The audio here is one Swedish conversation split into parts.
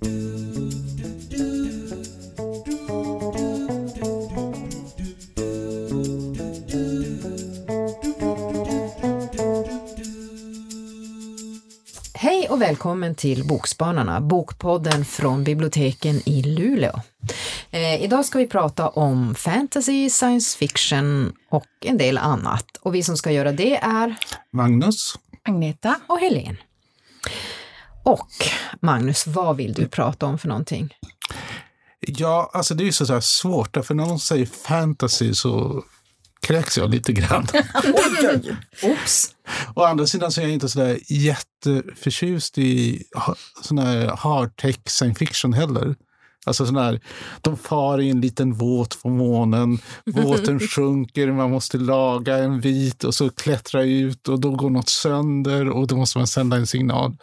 Hej och välkommen till Bokspanarna, bokpodden från biblioteken i Luleå. Eh, idag ska vi prata om fantasy, science fiction och en del annat. Och vi som ska göra det är Magnus. Agneta. och Helen. Och Magnus, vad vill du prata om för någonting? Ja, alltså det är ju så där svårt, för när någon säger fantasy så kräks jag lite grann. Oops! Å andra sidan så är jag inte så där jätteförtjust i sån här hardtech science fiction heller. Alltså sån här, de far i en liten båt på månen, båten sjunker, man måste laga en vit och så klättra ut och då går något sönder och då måste man sända en signal.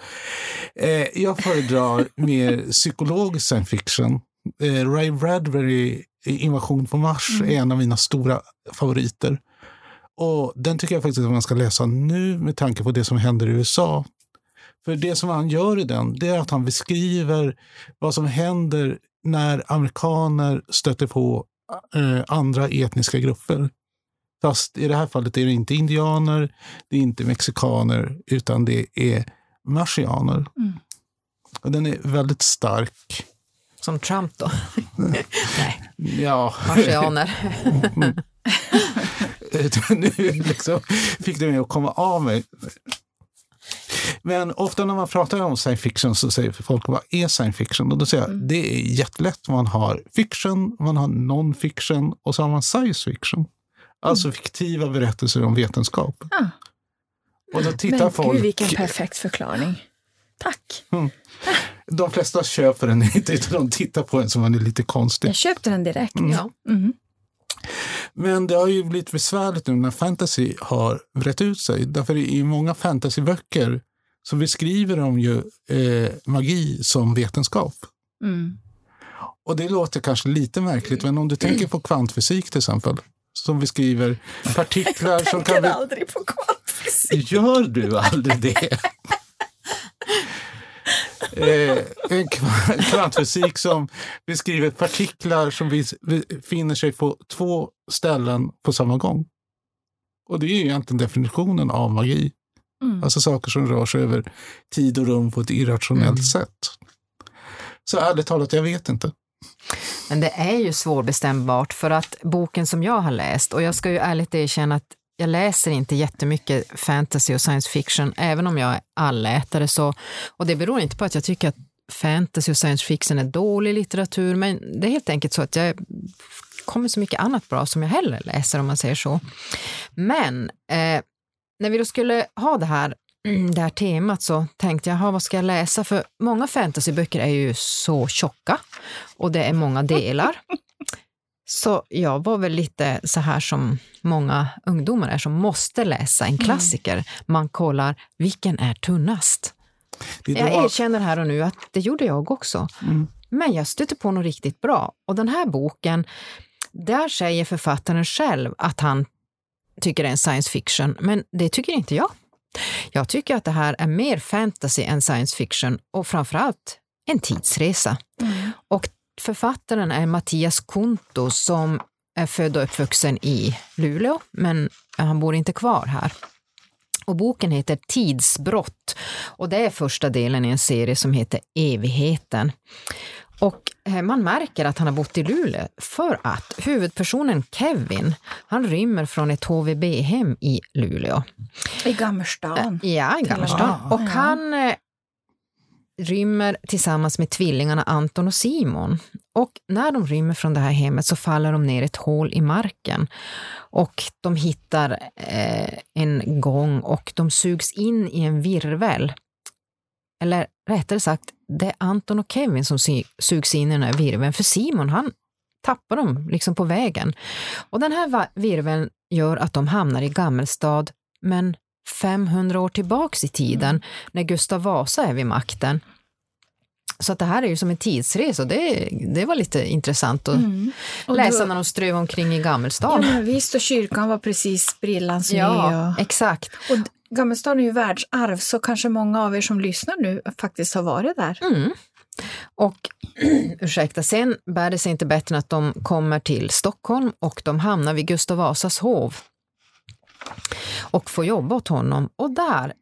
Eh, jag föredrar mer psykologisk science fiction. Eh, Ray Bradbury, Invasion på Mars, är en av mina stora favoriter. Och den tycker jag faktiskt att man ska läsa nu med tanke på det som händer i USA. För det som han gör i den, det är att han beskriver vad som händer när amerikaner stöter på eh, andra etniska grupper. Fast i det här fallet är det inte indianer, det är inte mexikaner, utan det är marsianer. Och den är väldigt stark. Som Trump då? Nej, Ja, marsianer. nu liksom fick det mig att komma av mig. Men ofta när man pratar om science fiction så säger folk vad är science fiction? Och då säger jag det är jättelätt. Man har fiction, man har non-fiction och så har man science fiction. Alltså fiktiva berättelser om vetenskap. Ah. Och då tittar Men folk, gud, vilken perfekt förklaring. Tack. de flesta köper den inte utan de tittar på den som man är lite konstig. Jag köpte den direkt. Ja. Mhm. Men det har ju blivit besvärligt nu när fantasy har brett ut sig. Därför i många fantasyböcker så beskriver de ju eh, magi som vetenskap. Mm. Och det låter kanske lite märkligt, men om du tänker på kvantfysik till exempel, som beskriver partiklar som kan... Tänker Be- aldrig på kvantfysik. Gör du aldrig det? eh, kvantfysik som beskriver partiklar som befinner sig på två ställen på samma gång. Och det är ju egentligen definitionen av magi. Mm. Alltså saker som rör sig över tid och rum på ett irrationellt Mm. sätt. Så ärligt talat, jag vet inte. Men det är ju svårbestämbart för att boken som jag har läst, och jag ska ju ärligt erkänna att jag läser inte jättemycket fantasy och science fiction, även om jag är allätare. Så, och det beror inte på att jag tycker att fantasy och science fiction är dålig litteratur, men det är helt enkelt så att jag kommer så mycket annat bra som jag hellre läser om man säger så. Men eh, när vi då skulle ha det här, det här temat så tänkte jag, "Ha, vad ska jag läsa? För många fantasyböcker är ju så tjocka och det är många delar. Så jag var väl lite så här som många ungdomar är som måste läsa en klassiker. Man kollar, vilken är tunnast? Är Jag erkänner här och nu att det gjorde jag också. Mm. Men jag stötte på något riktigt bra. Och den här boken, där säger författaren själv att han tycker det är en science fiction, men det tycker inte jag. Jag tycker att det här är mer fantasy än science fiction och framförallt en tidsresa. Mm. Och författaren är Mattias Kunto som är född och uppvuxen i Luleå, men han bor inte kvar här. Och boken heter Tidsbrott och det är första delen i en serie som heter Evigheten. Och eh, man märker att han har bott i Luleå för att huvudpersonen Kevin, han rymmer från ett HVB-hem i Luleå. I Gammerstan. Ja, i Gammerstan. Och han eh, rymmer tillsammans med tvillingarna Anton och Simon. Och när de rymmer från det här hemmet så faller de ner ett hål i marken. Och de hittar eh, en gång och de sugs in i en virvel. Eller rättare sagt, det är Anton och Kevin som sugs in i den här virveln, för Simon han tappar dem liksom på vägen. Och den här virveln gör att de hamnar i Gammelstad, men 500 år tillbaks i tiden, när Gustav Vasa är vid makten. Så att det här är ju som en tidsresa och det, det var lite intressant att Mm. Läsa då- när de ströv omkring i Ja, Gammelstad. men visst, och kyrkan var precis sprillans ny. Ja, Och, exakt. och d- Gammelstad är ju världsarv, så kanske många av er som lyssnar nu faktiskt har varit där. Mm. Och ursäkta, sen bär det sig inte bättre än att de kommer till Stockholm och de hamnar vid Gustav Vasas hov och får jobba åt honom. Och där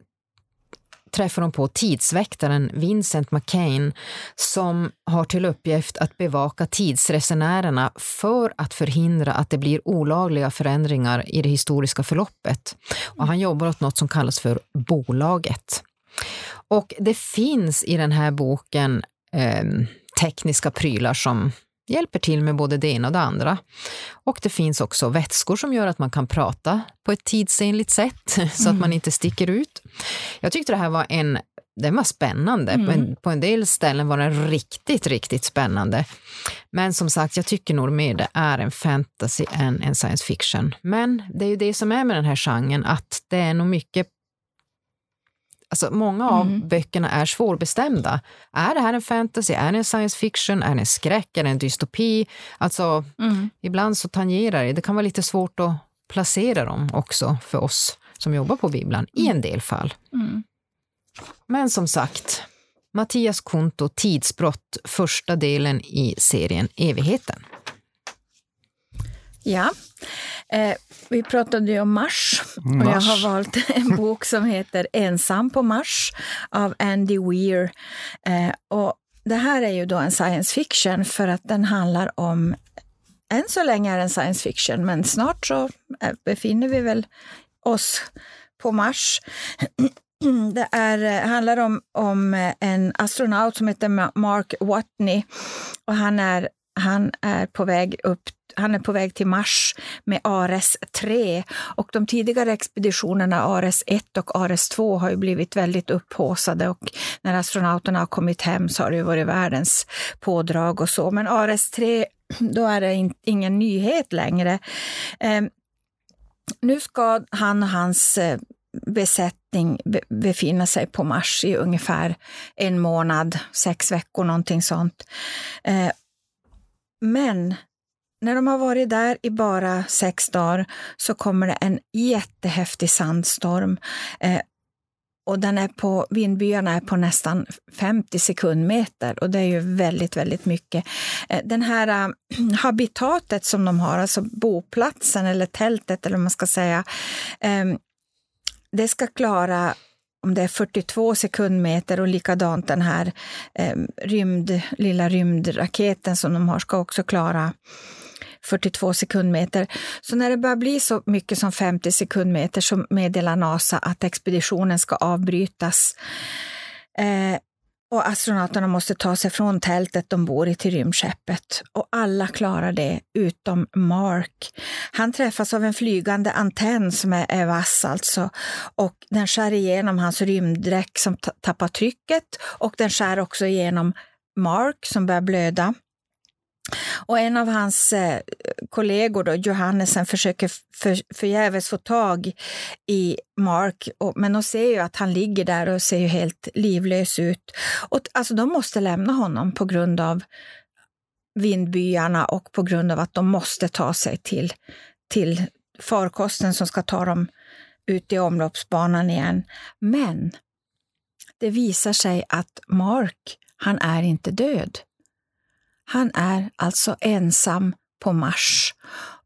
träffar hon på tidsväktaren Vincent McCain som har till uppgift att bevaka tidsresenärerna för att förhindra att det blir olagliga förändringar i det historiska förloppet. Och han jobbar åt något som kallas för Bolaget. Och det finns i den här boken eh, tekniska prylar som hjälper till med både det ena och det andra. Och det finns också vätskor som gör att man kan prata på ett tidsenligt sätt så att man Mm. inte sticker ut. Jag tyckte det här var en den var spännande. Mm. På, en, på en del ställen var den riktigt, riktigt spännande. Men som sagt, jag tycker nog mer det är en fantasy än en science fiction. Men det är ju det som är med den här genren, att det är nog mycket Alltså många av Mm. böckerna är svårbestämda. Är det här en fantasy? Är det en science fiction? Är det en skräck? Är det en dystopi? Alltså, Mm. ibland så tangerar det. Det kan vara lite svårt att placera dem också för oss som jobbar på bibblan, i en del fall. Mm. Men som sagt, Mattias Konto, Tidsbrott, första delen i serien Evigheten. Ja, eh, vi pratade ju om Mars och jag Mars. har valt en bok som heter Ensam på Mars av Andy Weir. Eh, och det här är ju då en science fiction för att den handlar om, än så länge är det en science fiction, men snart så eh, befinner vi väl oss på Mars. Det är, eh, handlar om, om en astronaut som heter Ma- Mark Watney och han är, han är på väg upp han är på väg till Mars med Ares 3 och de tidigare expeditionerna Ares 1 och Ares 2 har ju blivit väldigt upphaussade och när astronauterna har kommit hem så har det varit världens pådrag och så. Men Ares 3, då är det in, ingen nyhet längre. Eh, nu ska han och hans eh, besättning befinna sig på Mars i ungefär en månad, sex veckor, någonting sånt. Eh, men när de har varit där i bara sex dagar så kommer det en jättehäftig sandstorm. Eh, och den är på, vindbyarna är på nästan 50 sekundmeter och det är ju väldigt, väldigt mycket. Eh, den här äh, habitatet som de har, alltså boplatsen eller tältet eller vad man ska säga, eh, det ska klara om det är 42 sekundmeter och likadant den här eh, rymd, lilla rymdraketen som de har ska också klara 42 sekundmeter. Så när det börjar bli så mycket som 50 sekundmeter så meddelar NASA att expeditionen ska avbrytas. Eh, och astronauterna måste ta sig från tältet de bor i till rymdskeppet. Och alla klarar det, utom Mark. Han träffas av en flygande antenn som är, vass alltså. Och den skär igenom hans rymddräkt som tappar trycket och den skär också igenom Mark som börjar blöda. Och en av hans eh, kollegor, då, Johannesen, försöker för, förgäves få tag i Mark, och, men de ser ju att han ligger där och ser ju helt livlös ut. Och, alltså, de måste lämna honom på grund av vindbyarna och på grund av att de måste ta sig till, till farkosten som ska ta dem ut i omloppsbanan igen. Men det visar sig att Mark, han är inte död. Han är alltså ensam på Mars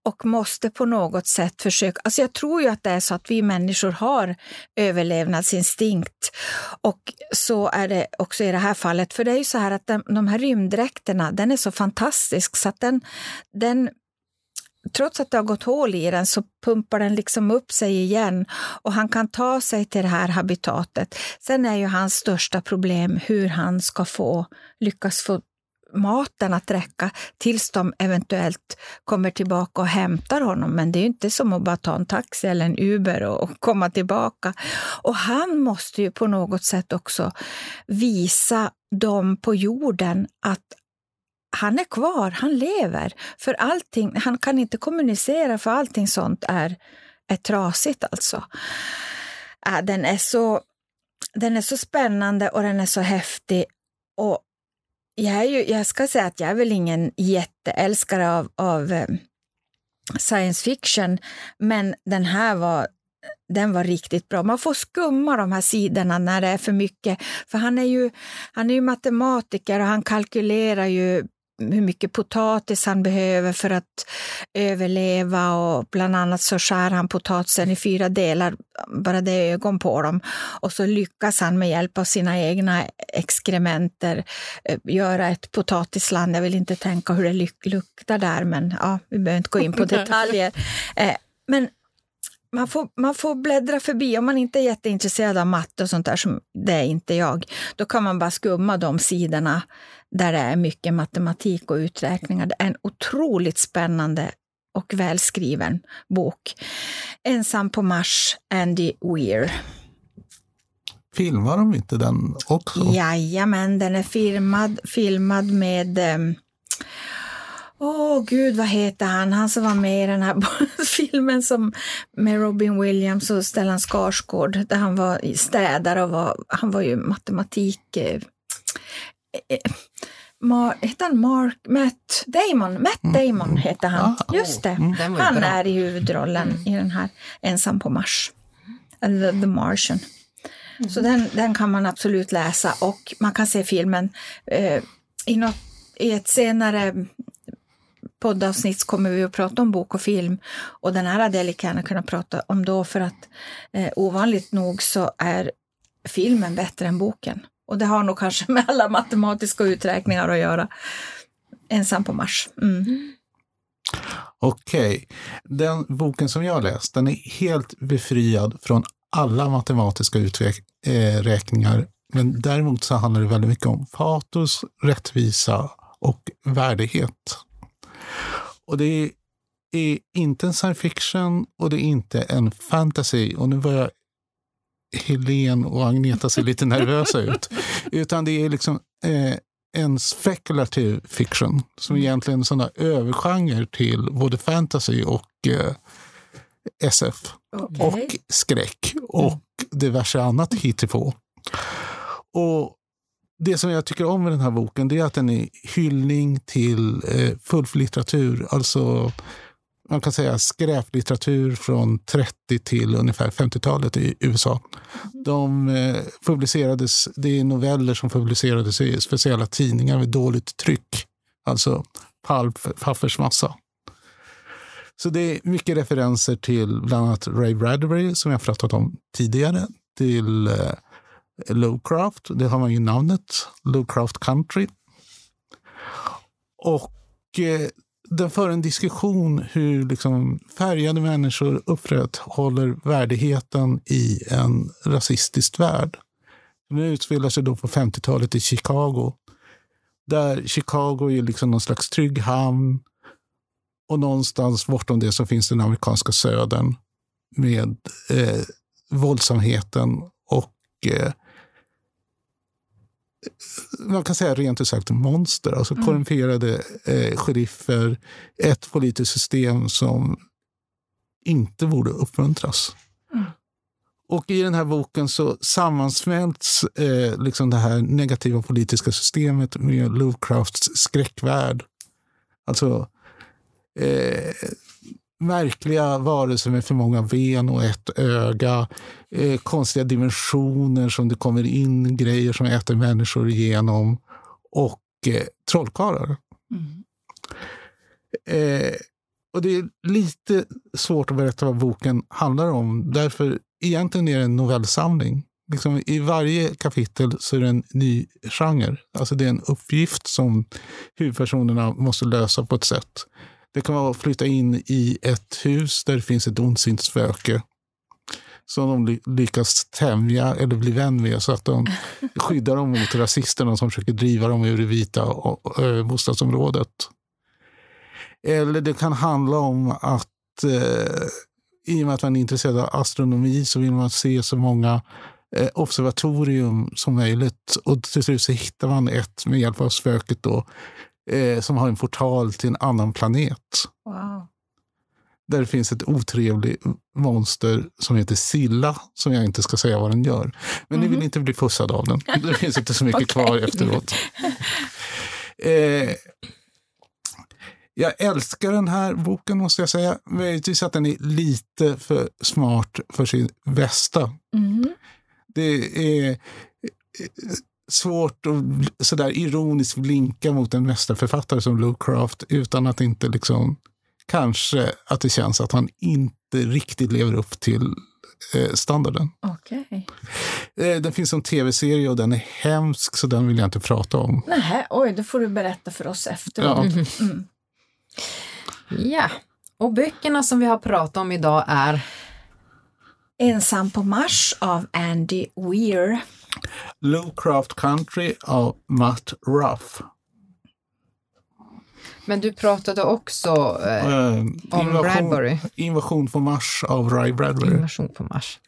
och måste på något sätt försöka... Alltså jag tror ju att det är så att vi människor har överlevnadsinstinkt. Och så är det också i det här fallet. För det är ju så här att de, de här rymddräkterna, den är så fantastisk så att den, den trots att det har gått hål i den så pumpar den liksom upp sig igen och han kan ta sig till det här habitatet. Sen är ju hans största problem hur han ska få lyckas få maten att räcka tills de eventuellt kommer tillbaka och hämtar honom. Men det är ju inte som att bara ta en taxi eller en Uber och, och komma tillbaka. Och han måste ju på något sätt också visa dem på jorden att han är kvar, han lever. För allting, han kan inte kommunicera för allting sånt är, är trasigt alltså. Äh, den, är så, den är så spännande och den är så häftig. Och jag, är ju, jag ska säga att jag är väl ingen jätteälskare av, av eh, science fiction, men den här var den var riktigt bra. Man får skumma de här sidorna när det är för mycket. För han är ju, han är ju matematiker och han kalkylerar ju hur mycket potatis han behöver för att överleva och bland annat så skär han potatisen i fyra delar, bara det är ögon på dem. Och så lyckas han med hjälp av sina egna exkrementer eh, göra ett potatisland. Jag vill inte tänka hur det luktar där, men ja, vi behöver inte gå in på detaljer. Eh, men man får, man får bläddra förbi. Om man inte är jätteintresserad av matte och sånt där, som det är inte jag, då kan man bara skumma de sidorna där det är mycket matematik och uträkningar. Det är en otroligt spännande och välskriven bok. Ensam på Mars, Andy Weir. Filmar de inte den också? Jajamän, den är filmad, filmad med um, Åh oh, gud, vad heter han? Han som var med i den här filmen som, med Robin Williams och Stellan Skarsgård, där han var städare och var, han var ju matematik... Eh, eh, Mar, heter han Mark, Matt Damon? Matt mm. Damon mm. heter han. Ah, Just det. Mm. Han är i huvudrollen mm. i den här Ensam på Mars. The, The Martian. Mm. Så den, den kan man absolut läsa och man kan se filmen eh, i, något, i ett senare poddavsnitt kommer vi att prata om bok och film. Och den här hade jag lika gärna kunnat prata om då för att eh, ovanligt nog så är filmen bättre än boken. Och det har nog kanske med alla matematiska uträkningar att göra. Ensam på Mars. Mm. Okej. Okay. Den boken som jag läst, den är helt befriad från alla matematiska uträkningar. Eh, Men däremot så handlar det väldigt mycket om patos, rättvisa och värdighet. Och det är inte en science fiction och det är inte en fantasy. Och nu börjar Helen och Agneta se lite nervösa ut. Utan det är liksom eh, en spekulativ fiction som mm. egentligen är en sån övergenre till både fantasy och eh, SF. Okay. Och skräck och mm. diverse annat hittepå. Och det som jag tycker om med den här boken det är att den är hyllning till eh, fulllitteratur. Alltså man kan säga skräplitteratur från 30 till ungefär 50-talet i USA. De eh, publicerades, det är noveller som publicerades i speciella tidningar med dåligt tryck. Alltså pappersmassa. Så det är mycket referenser till bland annat Ray Bradbury som jag pratat om tidigare. Till eh, Lowcraft, det har man ju namnet, Lowcraft Country. Och eh, den för en diskussion hur liksom färgade människor upprätthåller värdigheten i en rasistisk värld. Den utspelar sig då på 50-talet i Chicago. Där Chicago är liksom någon slags trygg hamn. Och någonstans bortom det så finns den amerikanska södern med eh, våldsamheten och eh, man kan säga rent ut sagt monster. Alltså mm. korrumperade eh, sheriffer. Ett politiskt system som inte borde uppmuntras. Mm. Och i den här boken så sammansmälts eh, liksom det här negativa politiska systemet med Lovecrafts skräckvärld. Alltså eh, märkliga varelser med för många ben och ett öga. Eh, konstiga dimensioner som det kommer in grejer som äter människor igenom. Och eh, trollkarlar. Mm. Eh, och det är lite svårt att berätta vad boken handlar om. Därför egentligen är det en novellsamling. Liksom, I varje kapitel så är det en ny genre. Alltså det är en uppgift som huvudpersonerna måste lösa på ett sätt. Det kan vara att flytta in i ett hus där det finns ett ondsint spöke som de lyckas tämja eller bli vän med så att de skyddar dem mot rasisterna som försöker driva dem ur det vita bostadsområdet. Eller det kan handla om att eh, i och med att man är intresserad av astronomi så vill man se så många eh, observatorium som möjligt. Och till slut så hittar man ett med hjälp av spöket då, eh, som har en portal till en annan planet. Wow. Där det finns ett otrevligt monster som heter Silla, som jag inte ska säga vad den gör. Men mm. ni vill mhm. inte bli pussad av den. Det finns inte så mycket okay. kvar efteråt. Eh, Jag älskar den här boken måste jag säga. Möjligtvis att den är lite för smart för sin bästa. Mhm. Det är svårt att sådär ironiskt blinka mot en mästerförfattare som Lovecraft utan att inte liksom kanske att det känns att han inte riktigt lever upp till eh, standarden. Okej. Eh, den finns som tv-serie och den är hemsk så den vill jag inte prata om. Nähä, oj, det får du berätta för oss efteråt. Ja. Mm. Ja, och böckerna som vi har pratat om idag är Ensam på Mars av Andy Weir. Lovecraft Country av Matt Ruff. Men du pratade också eh, Eh, om Bradbury. Invasion på Mars av Ray Bradbury. Invasion på Mars.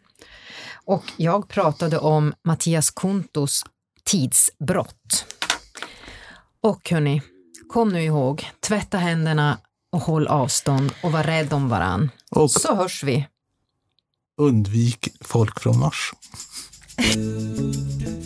Och jag pratade om Mattias Kontos tidsbrott. Och hörni, kom nu ihåg, tvätta händerna och håll avstånd och var rädd om varann. Och Så hörs vi. undvik folk från Mars. えっ?